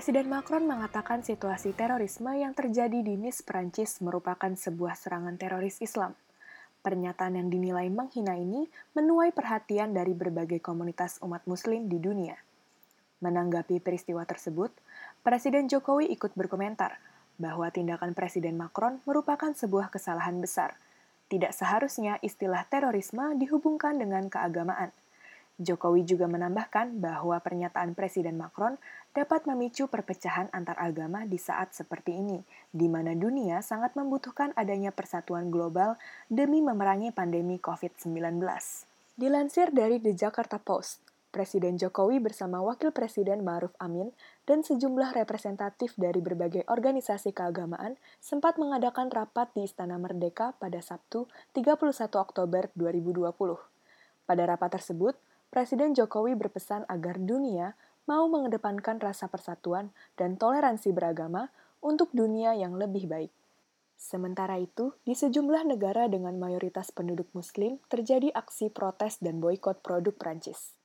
Presiden Macron mengatakan situasi terorisme yang terjadi di Nice, Perancis merupakan sebuah serangan teroris Islam. Pernyataan yang dinilai menghina ini menuai perhatian dari berbagai komunitas umat muslim di dunia. Menanggapi peristiwa tersebut, Presiden Jokowi ikut berkomentar bahwa tindakan Presiden Macron merupakan sebuah kesalahan besar. Tidak seharusnya istilah terorisme dihubungkan dengan keagamaan – Jokowi juga menambahkan bahwa pernyataan Presiden Macron dapat memicu perpecahan antar agama di saat seperti ini, di mana dunia sangat membutuhkan adanya persatuan global demi memerangi pandemi COVID-19. Dilansir dari The Jakarta Post, Presiden Jokowi bersama Wakil Presiden Ma'ruf Amin dan sejumlah representatif dari berbagai organisasi keagamaan sempat mengadakan rapat di Istana Merdeka pada Sabtu 31 Oktober 2020. Pada rapat tersebut, Presiden Jokowi berpesan agar dunia mau mengedepankan rasa persatuan dan toleransi beragama untuk dunia yang lebih baik. Sementara itu, di sejumlah negara dengan mayoritas penduduk Muslim terjadi aksi protes dan boykot produk Prancis.